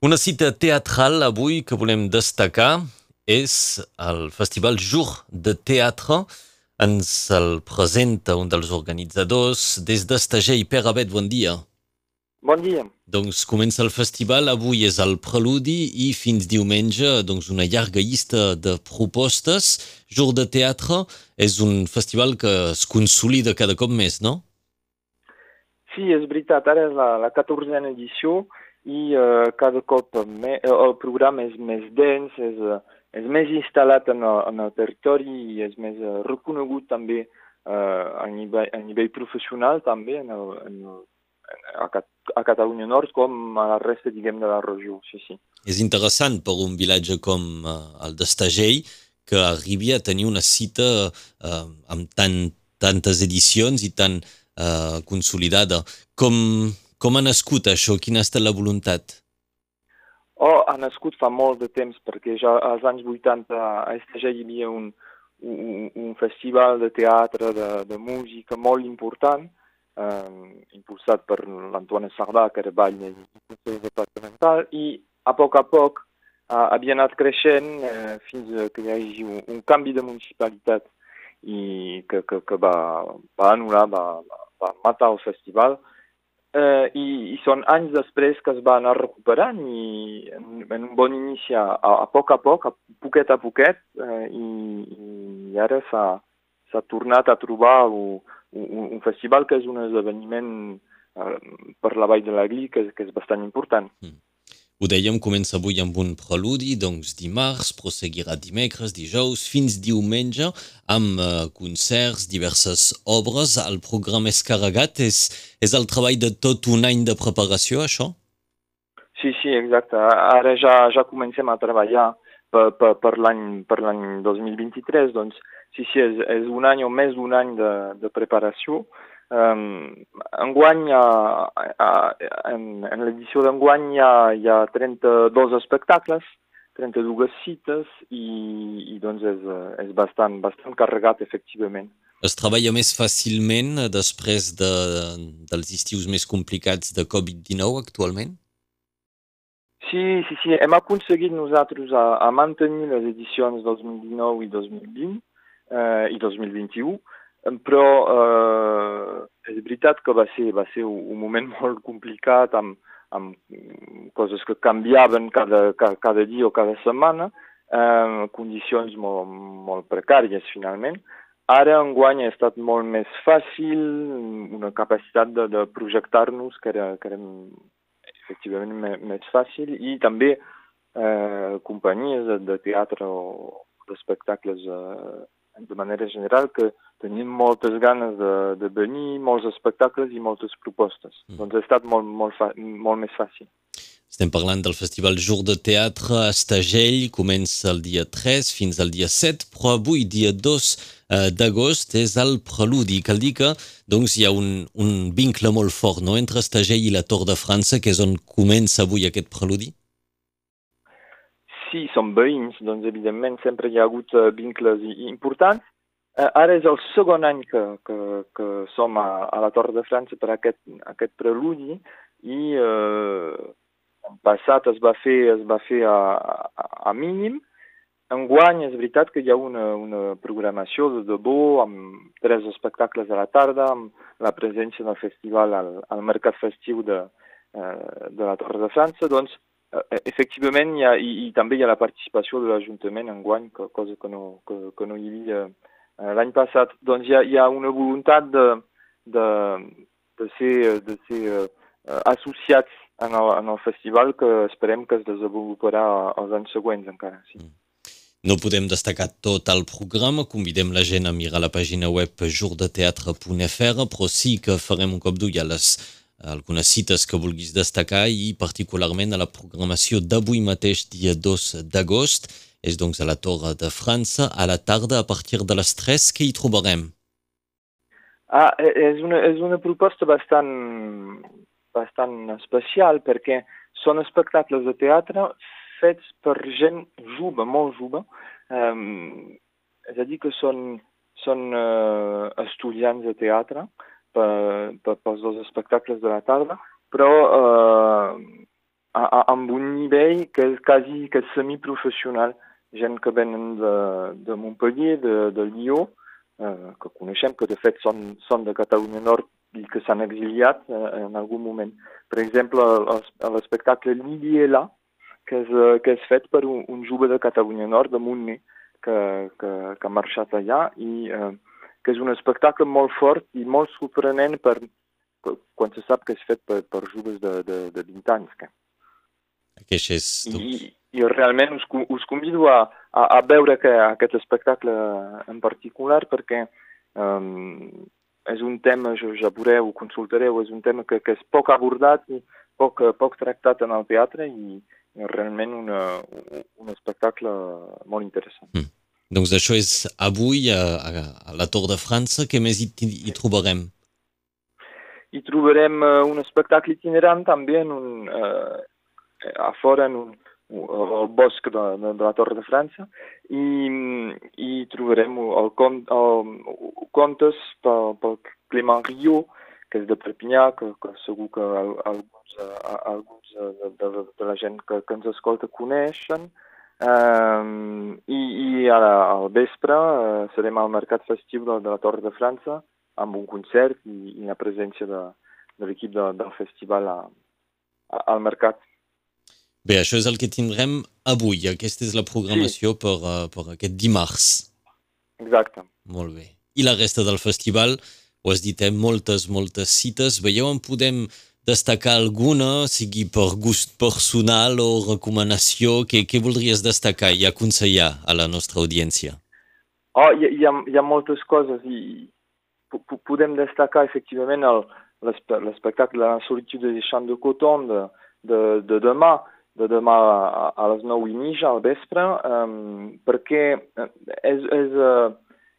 Una cita teatral avui que volem destacar és el Festival Jour de Teatre. Ens el presenta un dels organitzadors des d'Estagell. Pere Abet, bon dia. Bon dia. Doncs comença el festival, avui és el preludi i fins diumenge doncs una llarga llista de propostes. Jour de Teatre és un festival que es consolida cada cop més, no? Sí, és veritat, ara és la, la 14a edició i uh, cada cop me, uh, el programa és més dens, és, uh, és més instal·lat en el, en el territori i és més uh, reconegut també uh, a, nivell, a nivell professional també en el, en el, a, a Catalunya Nord com a la resta, diguem, de la regió, sí, sí. És interessant per un vilatge com uh, el d'Estagell que arribi a tenir una cita uh, amb tant, tantes edicions i tan uh, consolidada. Com, com ha nascut això? Quina ha estat la voluntat? Oh, ha nascut fa molt de temps, perquè ja als anys 80 a Esteja hi havia un, un, un festival de teatre, de, de música molt important, eh, impulsat per l'Antoine Sardà, que era ball departamental, i a poc a poc eh, havia anat creixent eh, fins que hi hagi un, un canvi de municipalitat i que, que, que va, va anul·lar, va, va matar el festival, eh, i, i són anys després que es va anar recuperant i en, en un bon inici a, a poc a poc, a poquet a poquet, eh, i, i ara s'ha tornat a trobar un, un, un festival que és un esdeveniment eh, per la Vall de la Gli que, que és bastant important. Mm. Ho dèiem, comença avui amb un preludi, doncs dimarts, prosseguirà dimecres, dijous, fins diumenge, amb uh, concerts, diverses obres. El programa és carregat, és, és el treball de tot un any de preparació, això? Sí, sí, exacte. Ara ja, ja comencem a treballar per, per, per l'any 2023, doncs sí, sí, és, és un any o més d'un any de, de preparació. Um, enguany, uh, uh, en, en l'edició d'enguany hi, ha, hi ha 32 espectacles, 32 cites i, i doncs és, és bastant, bastant carregat, efectivament. Es treballa més fàcilment després de, dels estius més complicats de Covid-19 actualment? Sí, sí, sí. Hem aconseguit nosaltres a, a mantenir les edicions 2019 i 2020 eh, i 2021 però eh, és veritat que va ser, va ser un moment molt complicat amb, amb coses que canviaven cada, cada, cada dia o cada setmana, eh, condicions molt, molt precàries finalment. Ara enguany ha estat molt més fàcil, una capacitat de, de projectar-nos que era, que era efectivament més, més fàcil i també eh, companyies de, de teatre o d'espectacles eh, de manera general que tenim moltes ganes de, de venir, molts espectacles i moltes propostes. Mm. Doncs ha estat molt, molt, fa, molt més fàcil. Estem parlant del Festival Jour de Teatre a Estagell, comença el dia 3 fins al dia 7, però avui, dia 2 eh, d'agost, és el preludi. Cal dir que doncs, hi ha un, un vincle molt fort no? entre Estagell i la Tor de França, que és on comença avui aquest preludi? Sí, som veïns, doncs evidentment sempre hi ha hagut vincles importants. Uh, ara és el segon any que, que, que som a, a la Torre de França per aquest, aquest preludi i uh, en passat es va fer, es va fer a, a, a mínim. Enguany és veritat que hi ha una, una programació de debò amb tres espectacles a la tarda, amb la presència del festival al, al mercat festiu de, uh, de la Torre de França, doncs Eh, efectivament, hi ha, i, i també hi ha la participació de l'Ajuntament en guany, que, cosa que no, que, que no hi havia eh, l'any passat. Doncs hi ha, hi ha una voluntat de, de, de ser, de ser uh, associats en el, en el festival que esperem que es desenvoluparà els anys següents encara. Sí. No podem destacar tot el programa, convidem la gent a mirar la pàgina web jourdeteatre.fr, però sí que farem un cop d'ull a les algunes cites que vulguis destacar i particularment a la programació d'avui mateix, dia 2 d'agost. És doncs a la Torre de França, a la tarda, a partir de les 3, que hi trobarem? Ah, e, és una, és una proposta bastant, bastant especial perquè són espectacles de teatre fets per gent jove, molt jove. Um, és a dir, que són, són uh, estudiants de teatre, per, per, pels dos espectacles de la tarda, però eh, amb un nivell que és quasi que semiprofessional. Gent que venen de, de Montpellier, de, de Lió, eh, que coneixem, que de fet són, són de Catalunya Nord i que s'han exiliat eh, en algun moment. Per exemple, l'espectacle Liliela, que és, eh, que és fet per un, un jove de Catalunya Nord, de Montner, que, que, que ha marxat allà i eh, que és un espectacle molt fort i molt sorprenent per, per, quan se sap que és fet per, per joves de, de, de 20 anys. Que. Aquest és... I, I realment us, us convido a, a, a veure que, aquest espectacle en particular perquè um, és un tema, jo ja veureu, ho consultareu, és un tema que, que és poc abordat i poc, poc tractat en el teatre i realment una, un espectacle molt interessant. Mm. Doncs això és avui a, a, a la Tor de França. Què més hi, hi trobarem? Hi trobarem uh, un espectacle itinerant també en un, uh, a fora en un, al bosc de, de, de la Torre de França i, i trobarem el, el, el, contes pel, pel Clément Rio, que és de Perpinyà, que, que segur que alguns, alguns de, de, de la gent que, que ens escolta coneixen. Um, I i ara, al vespre uh, serem al Mercat Festiu de, de la Torre de França amb un concert i, i la presència de, de l'equip de, del festival a, a, al mercat. Bé, això és el que tindrem avui. Aquesta és la programació sí. per, uh, per aquest dimarts. Exacte. Molt bé. I la resta del festival, ho has dit, eh? moltes, moltes cites. Veieu, en podem destacar alguna, sigui per gust personal o recomanació? Què, què voldries destacar i aconsellar a la nostra audiència? Oh, hi, hi, ha, hi ha moltes coses i podem destacar efectivament l'espectacle de la solitude des champs de coton de, de, de demà de demà a, a les 9 i mitja al vespre, um, perquè és, és, uh,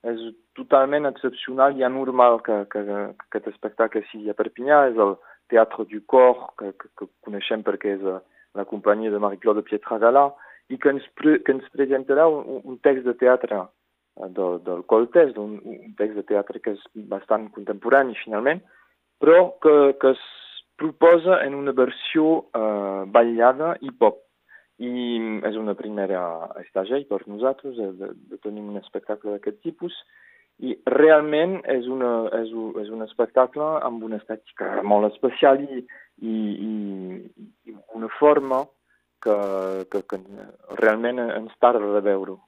és totalment excepcional i anormal que, que, que aquest espectacle sigui a Perpinyà. És el Teatre du Cor, que, que, que coneixem perquè és uh, la companyia de Marie-Claude Pietragala, i que ens, que ens presentarà un, un text de teatre uh, del, del Coltes, un, un text de teatre que és bastant contemporani, finalment, però que, que proposa en una versió eh, ballada hip-hop. I és una primera estàgia per nosaltres de, de, de tenir un espectacle d'aquest tipus i realment és, una, és, un, és un espectacle amb una estètica molt especial i, i, i, una forma que, que, que realment ens tarda de veure-ho.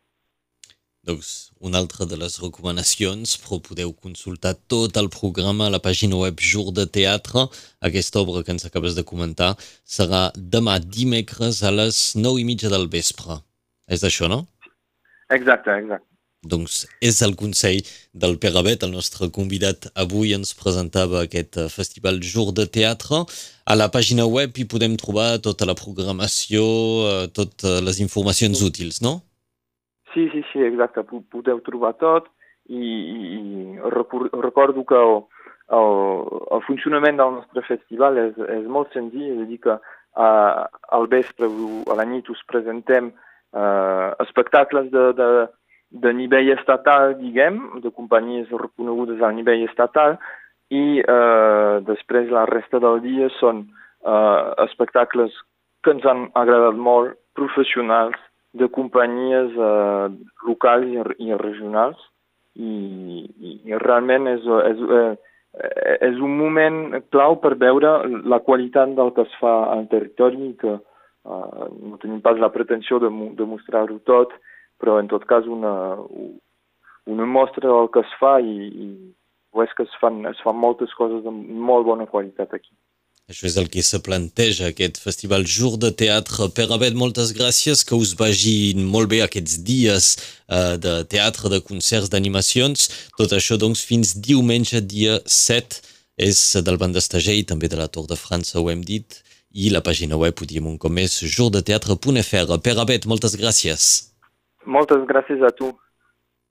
Doncs una altra de les recomanacions, però podeu consultar tot el programa a la pàgina web Jour de Teatre. Aquesta obra que ens acabes de comentar serà demà dimecres a les 9 i mitja del vespre. És això, no? Exacte, exacte. Doncs és el consell del Pere Abet, el nostre convidat avui ens presentava aquest eh, festival Jour de Teatre. A la pàgina web hi podem trobar tota la programació, eh, totes les informacions útils, no? Sí, sí, sí, exacte. Podeu trobar tot i, i recordo que el, el, el funcionament del nostre festival és, és molt senzill, és a dir que a, al vespre, a la nit, us presentem eh, espectacles de, de, de nivell estatal, diguem, de companyies reconegudes al nivell estatal, i eh, després la resta del dia són eh, espectacles que ens han agradat molt, professionals, de companyies eh, locals i, i regionals. I, i, i realment és, és, eh, és un moment clau per veure la qualitat del que es fa al territori que eh, no tenim pas la pretensió de, de mostrar-ho tot, però en tot cas una, una mostra del que es fa i, i és que es fan, es fan moltes coses de molt bona qualitat aquí. Això és el que se planteja aquest festival Jour de Teatre. Per Abed, moltes gràcies, que us vagin molt bé aquests dies uh, de teatre, de concerts, d'animacions. Tot això, doncs, fins diumenge, dia 7, és del Banc d'Estager i també de la Tour de França, ho hem dit, i la pàgina web, ho diem un cop més, jourdeteatre.fr. Per Abed, moltes gràcies. Moltes gràcies a tu.